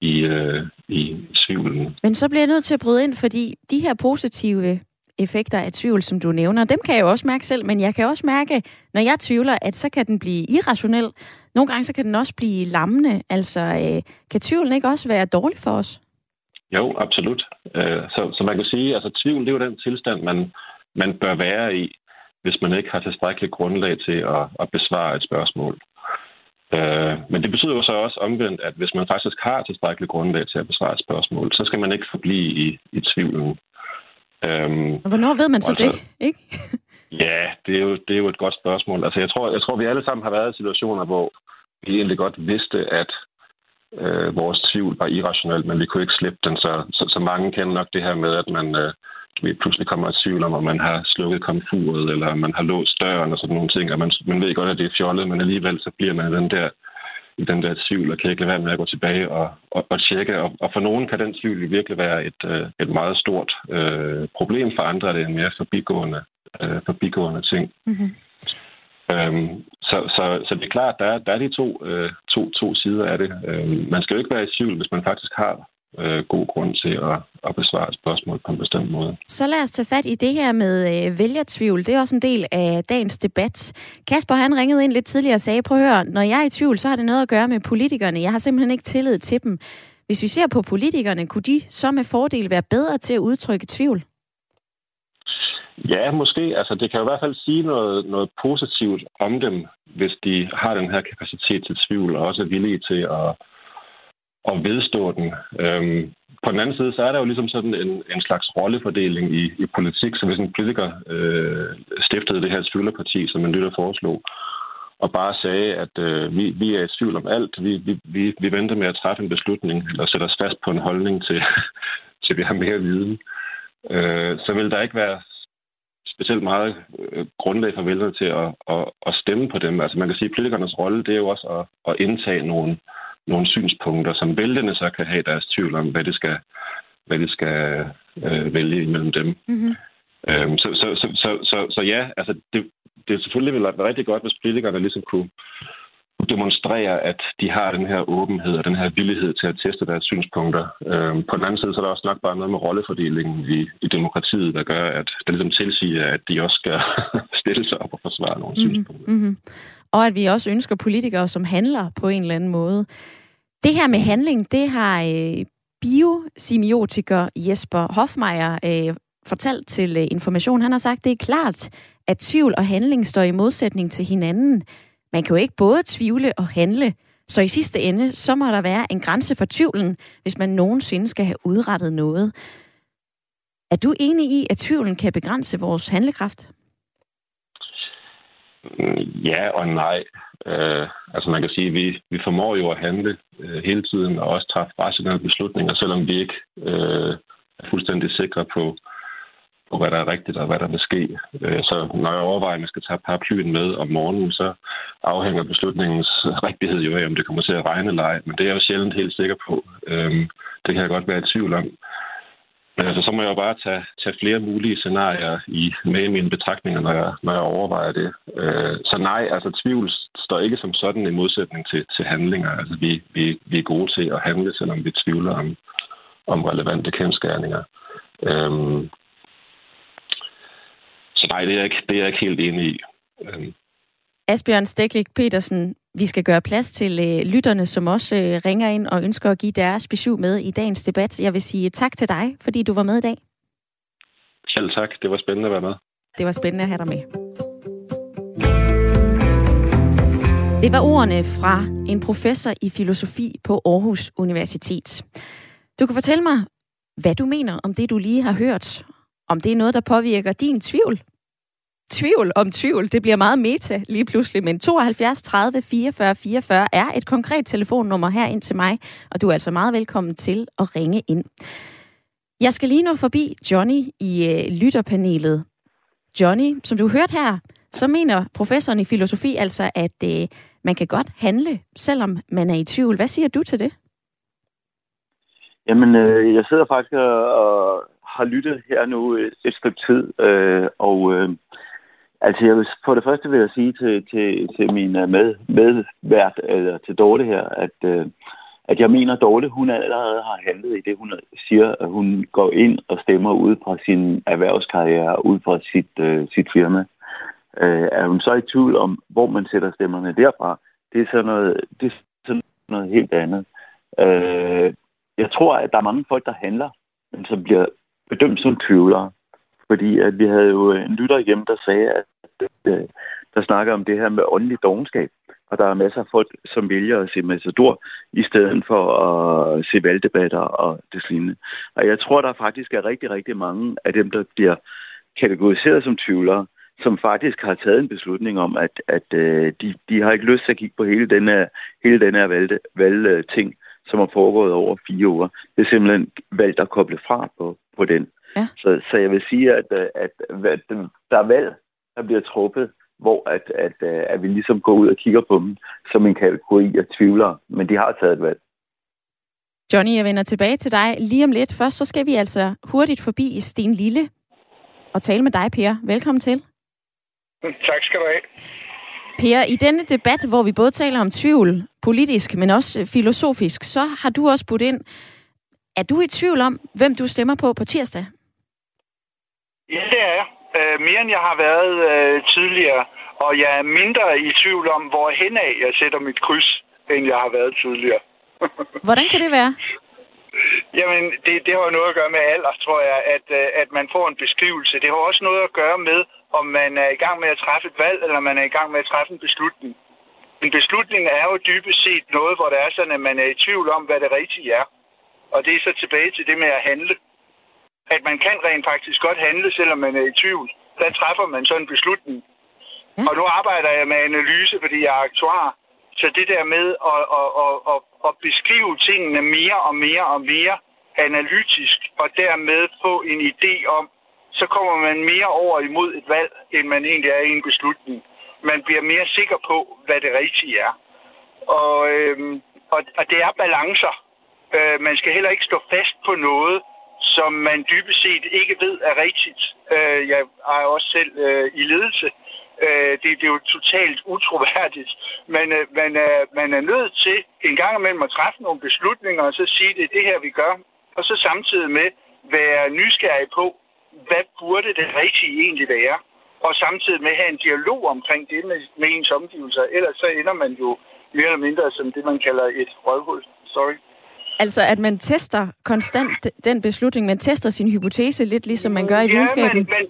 i, øh, i tvivlen. Men så bliver jeg nødt til at bryde ind, fordi de her positive effekter af tvivl, som du nævner, dem kan jeg jo også mærke selv, men jeg kan også mærke, når jeg tvivler, at så kan den blive irrationel. Nogle gange så kan den også blive lammende. Altså, øh, kan tvivlen ikke også være dårlig for os? Jo, absolut. Øh, så, så man kan sige, altså tvivl, det er jo den tilstand, man, man bør være i, hvis man ikke har tilstrækkeligt grundlag til at, at besvare et spørgsmål. Øh, men det betyder jo så også omvendt, at hvis man faktisk har tilstrækkeligt grundlag til at besvare et spørgsmål, så skal man ikke forblive i, i tvivlen. Øhm, og hvornår ved man så altså, det, ikke? ja, det er, jo, det er jo et godt spørgsmål. Altså, jeg tror, jeg tror, vi alle sammen har været i situationer, hvor vi egentlig godt vidste, at øh, vores tvivl var irrationel, men vi kunne ikke slippe den. Så, så, så mange kender nok det her med, at man øh, pludselig kommer i tvivl om, om man har slukket komfuret, eller man har låst døren og sådan nogle ting, og man, man ved godt, at det er fjollet, men alligevel så bliver man den der i den der tvivl, og kan ikke lade være med at gå tilbage og, og, og tjekke. Og, og for nogen kan den tvivl virkelig være et, øh, et meget stort øh, problem. For andre er det en mere forbigående, øh, forbigående ting. Mm-hmm. Øhm, så, så, så det er klart, der er, der er de to, øh, to, to sider af det. Øhm, man skal jo ikke være i tvivl, hvis man faktisk har øh, god grund til at, at besvare et spørgsmål på en bestemt måde. Så lad os tage fat i det her med øh, vælgertvivl. Det er også en del af dagens debat. Kasper han ringede ind lidt tidligere og sagde, prøv at høre, når jeg er i tvivl, så har det noget at gøre med politikerne. Jeg har simpelthen ikke tillid til dem. Hvis vi ser på politikerne, kunne de så med fordel være bedre til at udtrykke tvivl? Ja, måske. Altså, det kan jo i hvert fald sige noget, noget positivt om dem, hvis de har den her kapacitet til tvivl, og også er villige til at, at vedstå den. Øhm, på den anden side, så er der jo ligesom sådan en, en slags rollefordeling i, i politik. Så hvis en politiker øh, stiftede det her tvivlerparti, som man lytter foreslog, og bare sagde, at øh, vi, vi er i tvivl om alt, vi, vi, vi, vi venter med at træffe en beslutning, eller sætter os fast på en holdning til, til vi har mere viden, øh, så vil der ikke være specielt meget øh, grundlag for vælgerne til at, at, at stemme på dem. Altså man kan sige, at politikernes rolle, det er jo også at, at indtage nogle, nogle synspunkter, som vælgerne så kan have deres tvivl om, hvad det skal, hvad det skal øh, vælge imellem dem. Mm-hmm. Øhm, så, så, så, så, så, så ja, altså det, det er selvfølgelig ville være rigtig godt, hvis politikerne ligesom kunne, demonstrere, at de har den her åbenhed og den her villighed til at teste deres synspunkter. Øhm, på den anden side, så er der også nok bare noget med rollefordelingen i, i demokratiet, der gør, at det ligesom tilsiger, at de også skal stille sig op og forsvare nogle mm-hmm. synspunkter. Mm-hmm. Og at vi også ønsker politikere, som handler på en eller anden måde. Det her med handling, det har øh, biosemiotiker Jesper Hofmeier øh, fortalt til øh, Information. Han har sagt, det er klart, at tvivl og handling står i modsætning til hinanden. Man kan jo ikke både tvivle og handle, så i sidste ende, så må der være en grænse for tvivlen, hvis man nogensinde skal have udrettet noget. Er du enig i, at tvivlen kan begrænse vores handlekraft? Mm, ja og nej. Øh, altså man kan sige, at vi, vi formår jo at handle øh, hele tiden og også træffe rationelle beslutninger, selvom vi ikke øh, er fuldstændig sikre på, på, hvad der er rigtigt og hvad der vil ske. Øh, så når jeg overvejer, at jeg skal tage paraplyen med om morgenen, så afhænger beslutningens rigtighed jo af, om det kommer til at regne eller ej. Men det er jeg jo sjældent helt sikker på. Øhm, det kan jeg godt være i tvivl om. Men altså, så må jeg jo bare tage, tage flere mulige scenarier i, med i mine betragtninger, når jeg, når jeg overvejer det. Øh, så nej, altså tvivl står ikke som sådan i modsætning til, til handlinger. Altså, vi, vi, vi er gode til at handle, selvom vi tvivler om, om relevante kendskærninger. Øhm, så nej, det er jeg ikke, det er jeg ikke helt enig i. Øhm. Asbjørn Steklik Petersen, vi skal gøre plads til øh, lytterne, som også øh, ringer ind og ønsker at give deres besøg med i dagens debat. Jeg vil sige tak til dig, fordi du var med i dag. Selv tak. Det var spændende at være med. Det var spændende at have dig med. Det var ordene fra en professor i filosofi på Aarhus Universitet. Du kan fortælle mig, hvad du mener om det, du lige har hørt. Om det er noget, der påvirker din tvivl tvivl om tvivl. Det bliver meget meta lige pludselig, men 72 30 44 44 er et konkret telefonnummer her ind til mig, og du er altså meget velkommen til at ringe ind. Jeg skal lige nå forbi Johnny i øh, lytterpanelet. Johnny, som du hørte her, så mener professoren i filosofi altså, at øh, man kan godt handle, selvom man er i tvivl. Hvad siger du til det? Jamen, øh, jeg sidder faktisk og, har lyttet her nu et, et stykke tid, øh, og øh, Altså, jeg vil, for det første vil jeg sige til, til, til min øh, med, medvært, eller til Dorte her, at, øh, at jeg mener, at Dorte, hun allerede har handlet i det, hun siger, at hun går ind og stemmer ud fra sin erhvervskarriere, ud fra sit, øh, sit firma. Øh, er hun så i tvivl om, hvor man sætter stemmerne derfra? Det er sådan noget, det er sådan noget helt andet. Øh, jeg tror, at der er mange folk, der handler, men som bliver bedømt som tvivlere. Fordi at vi havde jo en lytter hjem, der sagde, at øh, der snakker om det her med åndelig dogenskab. Og der er masser af folk, som vælger at se Matador, i stedet for at se valgdebatter og det lignende. Og jeg tror, der faktisk er rigtig, rigtig mange af dem, der bliver kategoriseret som tvivlere, som faktisk har taget en beslutning om, at, at øh, de, de har ikke lyst til at kigge på hele den her, hele den her valg, valgting, som har foregået over fire uger. Det er simpelthen valgt at koble fra på, på den. Ja. Så, så jeg vil sige, at, at, at, at der er valg, der bliver truffet, hvor at, at, øh, at vi ligesom går ud og kigger på dem som en kategori af tvivlere, men de har taget et valg. Johnny, jeg vender tilbage til dig lige om lidt. Først så skal vi altså hurtigt forbi Sten Lille og tale med dig, Per. Velkommen til. Tak skal du have. Per, i denne debat, hvor vi både taler om tvivl, politisk, men også filosofisk, så har du også budt ind. Er du i tvivl om, hvem du stemmer på på tirsdag? Ja, det er jeg øh, mere end jeg har været øh, tidligere, og jeg er mindre i tvivl om, hvor hen af jeg sætter mit kryds, end jeg har været tidligere. Hvordan kan det være? Jamen, det, det har noget at gøre med alder, tror jeg, at, øh, at man får en beskrivelse. Det har også noget at gøre med, om man er i gang med at træffe et valg, eller man er i gang med at træffe en beslutning. En beslutning er jo dybest set noget, hvor det er sådan, at man er i tvivl om, hvad det rigtige er. Og det er så tilbage til det med at handle at man kan rent faktisk godt handle, selvom man er i tvivl. Der træffer man sådan en beslutning. Ja. Og nu arbejder jeg med analyse, fordi jeg er aktuar. Så det der med at, at, at, at, at beskrive tingene mere og mere og mere analytisk, og dermed få en idé om, så kommer man mere over imod et valg, end man egentlig er i en beslutning. Man bliver mere sikker på, hvad det rigtige er. Og, øhm, og, og det er balancer. Øh, man skal heller ikke stå fast på noget, som man dybest set ikke ved er rigtigt. Øh, jeg er også selv øh, i ledelse. Øh, det, det er jo totalt utroværdigt. Men øh, man, er, man er nødt til en gang imellem at træffe nogle beslutninger, og så sige, det er det her, vi gør. Og så samtidig med være nysgerrig på, hvad burde det rigtige egentlig være? Og samtidig med have en dialog omkring det med, med ens omgivelser. Ellers så ender man jo mere eller mindre som det, man kalder et røvhul. Sorry. Altså, at man tester konstant den beslutning, man tester sin hypotese lidt ligesom man gør i videnskaben. Ja, men, men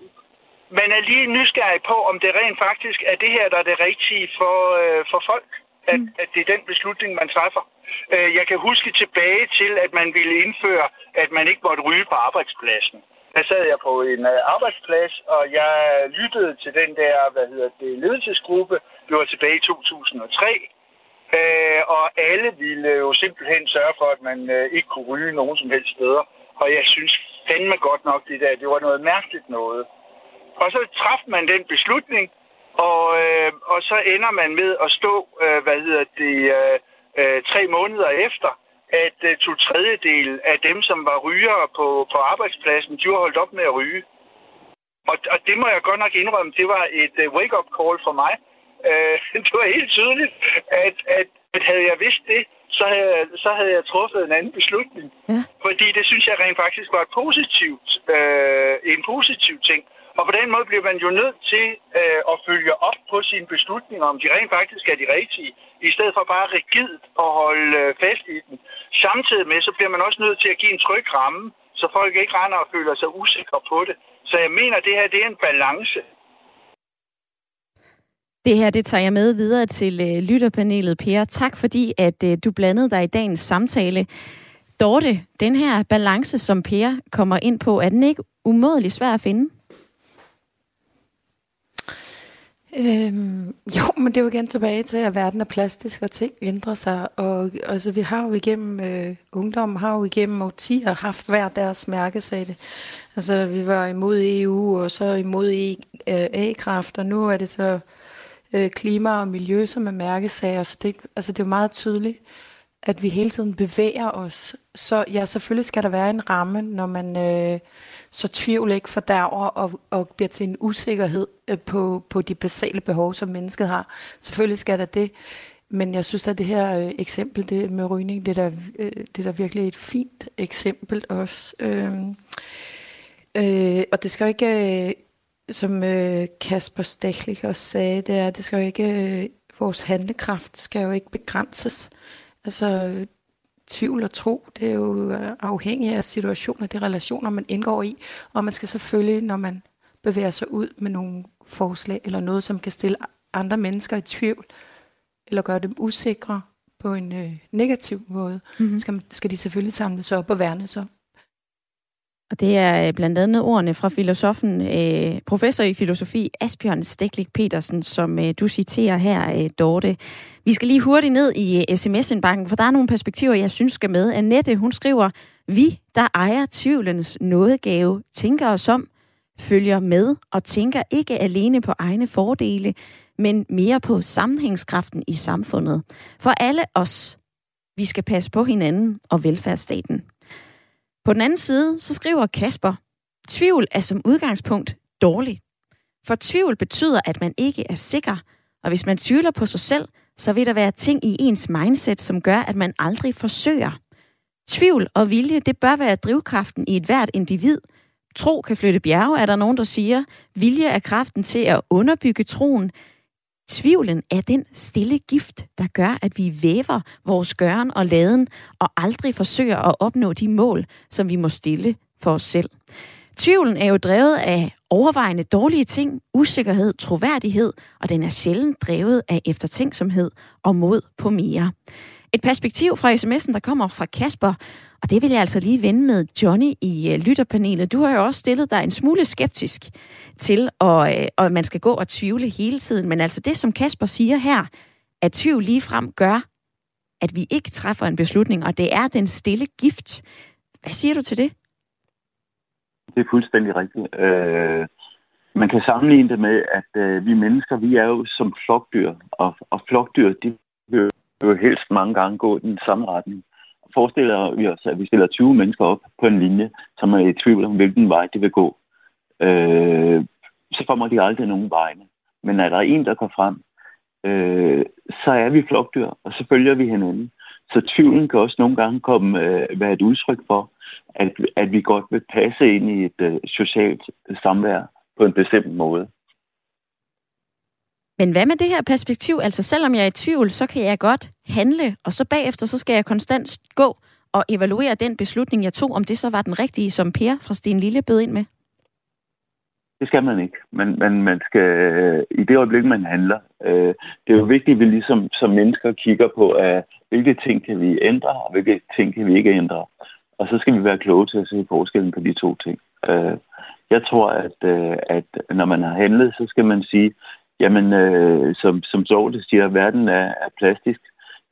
man er lige nysgerrig på, om det rent faktisk er det her, der er det rigtige for, øh, for folk. At, mm. at det er den beslutning, man træffer. Øh, jeg kan huske tilbage til, at man ville indføre, at man ikke måtte ryge på arbejdspladsen. Der sad jeg på en øh, arbejdsplads, og jeg lyttede til den der, hvad hedder det, ledelsesgruppe. Det var tilbage i 2003. Øh, og alle ville jo simpelthen sørge for, at man øh, ikke kunne ryge nogen som helst steder. Og jeg synes fandme godt nok det der. Det var noget mærkeligt noget. Og så træffede man den beslutning, og, øh, og så ender man med at stå, øh, hvad hedder det, øh, øh, tre måneder efter, at øh, to tredjedel af dem, som var rygere på, på arbejdspladsen, de var holdt op med at ryge. Og, og det må jeg godt nok indrømme, det var et øh, wake-up call for mig. Uh, det var helt tydeligt, at, at, at havde jeg vidst det, så havde, så havde jeg truffet en anden beslutning. Ja. Fordi det synes jeg rent faktisk var et positivt, uh, en positiv ting. Og på den måde bliver man jo nødt til uh, at følge op på sine beslutninger, om de rent faktisk er de rigtige, i stedet for bare rigidt at holde uh, fast i den. Samtidig med, så bliver man også nødt til at give en tryg ramme, så folk ikke render og føler sig usikre på det. Så jeg mener, at det her det er en balance. Det her, det tager jeg med videre til øh, lytterpanelet, Per. Tak fordi, at øh, du blandede dig i dagens samtale. Dorte, den her balance, som Per kommer ind på, er den ikke umådelig svær at finde? Øhm, jo, men det er jo igen tilbage til, at verden er plastisk, og ting ændrer sig. Og altså, vi har jo igennem, øh, ungdommen har jo igennem årtier haft hver deres mærkesætte. Altså, vi var imod EU, og så imod e, øh, A-kraft, og nu er det så øh, klima og miljø, som er mærkesager. Så det, altså, det er jo meget tydeligt, at vi hele tiden bevæger os. Så ja, selvfølgelig skal der være en ramme, når man... Øh, så tvivl ikke fordærver og, og bliver til en usikkerhed øh, på, på de basale behov, som mennesket har. Selvfølgelig skal der det. Men jeg synes at det her øh, eksempel det med rygning, det er, der, øh, det er der virkelig et fint eksempel også. Øh, øh, og det skal jo ikke, øh, som øh, Kasper Stechlik også sagde, det er, det skal jo ikke, øh, vores handlekraft skal jo ikke begrænses. Altså, tvivl og tro, det er jo øh, afhængigt af situationer, de relationer, man indgår i. Og man skal selvfølgelig, når man bevæger sig ud med nogle forslag eller noget, som kan stille andre mennesker i tvivl, eller gøre dem usikre på en øh, negativ måde, mm-hmm. skal, skal de selvfølgelig samles op og værnes op. Og det er øh, blandt andet ordene fra filosofen, øh, professor i filosofi Asbjørn Steklik Petersen, som øh, du citerer her, Dorte. Vi skal lige hurtigt ned i sms-indbakken, for der er nogle perspektiver, jeg synes skal med. Annette, hun skriver, vi, der ejer tvivlens nådegave, tænker os om, følger med og tænker ikke alene på egne fordele, men mere på sammenhængskraften i samfundet. For alle os, vi skal passe på hinanden og velfærdsstaten. På den anden side, så skriver Kasper, tvivl er som udgangspunkt dårligt. For tvivl betyder, at man ikke er sikker, og hvis man tvivler på sig selv, så vil der være ting i ens mindset, som gør, at man aldrig forsøger. Tvivl og vilje, det bør være drivkraften i et hvert individ. Tro kan flytte bjerge, er der nogen, der siger. Vilje er kraften til at underbygge troen. Tvivlen er den stille gift, der gør, at vi væver vores gøren og laden og aldrig forsøger at opnå de mål, som vi må stille for os selv. Tvivlen er jo drevet af overvejende dårlige ting, usikkerhed, troværdighed, og den er sjældent drevet af eftertænksomhed og mod på mere. Et perspektiv fra sms'en, der kommer fra Kasper, og det vil jeg altså lige vende med Johnny i øh, lytterpanelet. Du har jo også stillet dig en smule skeptisk til, at, at øh, man skal gå og tvivle hele tiden. Men altså det, som Kasper siger her, at tvivl lige frem gør, at vi ikke træffer en beslutning, og det er den stille gift. Hvad siger du til det? Det er fuldstændig rigtigt. Øh, man kan sammenligne det med, at øh, vi mennesker, vi er jo som flokdyr, og, og flokdyr, de vil jo helst mange gange gå i den samme retning forestiller vi os, at vi stiller 20 mennesker op på en linje, som er i tvivl om, hvilken vej de vil gå. Øh, så kommer de aldrig nogen vegne. Men når der er en, der går frem, øh, så er vi flokdyr, og så følger vi hinanden. Så tvivlen kan også nogle gange komme, øh, være et udtryk for, at, at vi godt vil passe ind i et øh, socialt samvær på en bestemt måde. Men hvad med det her perspektiv? Altså selvom jeg er i tvivl, så kan jeg godt handle, og så bagefter så skal jeg konstant gå og evaluere den beslutning, jeg tog, om det så var den rigtige, som Per fra Sten Lille bød ind med? Det skal man ikke. Men, men man skal, øh, i det øjeblik, man handler, øh, det er jo vigtigt, at vi ligesom som mennesker kigger på, at hvilke ting kan vi ændre, og hvilke ting kan vi ikke ændre. Og så skal vi være kloge til at se forskellen på de to ting. Øh, jeg tror, at, øh, at når man har handlet, så skal man sige, jamen, øh, som, som Sorte siger, at verden er, er plastisk,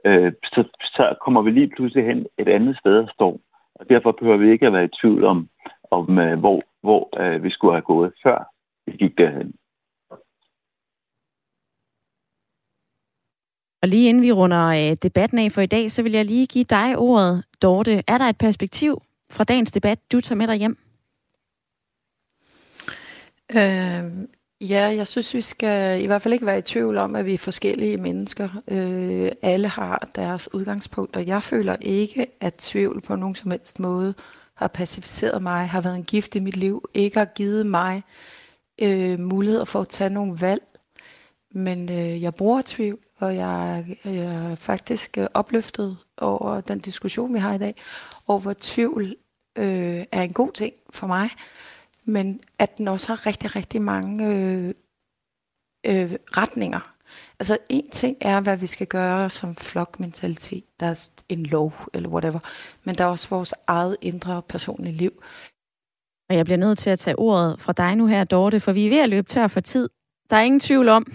øh, så, så kommer vi lige pludselig hen et andet sted og står. Og derfor behøver vi ikke at være i tvivl om, om øh, hvor, hvor øh, vi skulle have gået, før vi gik derhen. Og lige inden vi runder øh, debatten af for i dag, så vil jeg lige give dig ordet, Dorte. Er der et perspektiv fra dagens debat, du tager med dig hjem? Øh, ja, jeg synes, vi skal i hvert fald ikke være i tvivl om, at vi er forskellige mennesker. Øh, alle har deres udgangspunkt, og jeg føler ikke, at tvivl på nogen som helst måde har pacificeret mig, har været en gift i mit liv, ikke har givet mig øh, muligheder for at tage nogle valg. Men øh, jeg bruger tvivl, og jeg, jeg er faktisk øh, opløftet over den diskussion, vi har i dag, over hvor tvivl øh, er en god ting for mig, men at den også har rigtig, rigtig mange øh, øh, retninger. Altså en ting er, hvad vi skal gøre som flokmentalitet. Der er en lov eller whatever. Men der er også vores eget indre personlige liv. Og jeg bliver nødt til at tage ordet fra dig nu her, Dorte, for vi er ved at løbe tør for tid. Der er ingen tvivl om,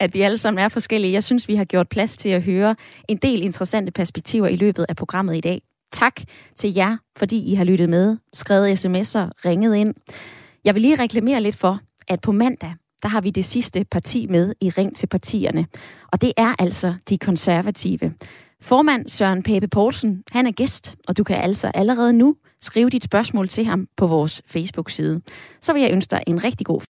at vi alle sammen er forskellige. Jeg synes, vi har gjort plads til at høre en del interessante perspektiver i løbet af programmet i dag. Tak til jer, fordi I har lyttet med, skrevet sms'er, ringet ind. Jeg vil lige reklamere lidt for, at på mandag, der har vi det sidste parti med i Ring til partierne. Og det er altså de konservative. Formand Søren Pape Poulsen, han er gæst, og du kan altså allerede nu skrive dit spørgsmål til ham på vores Facebook-side. Så vil jeg ønske dig en rigtig god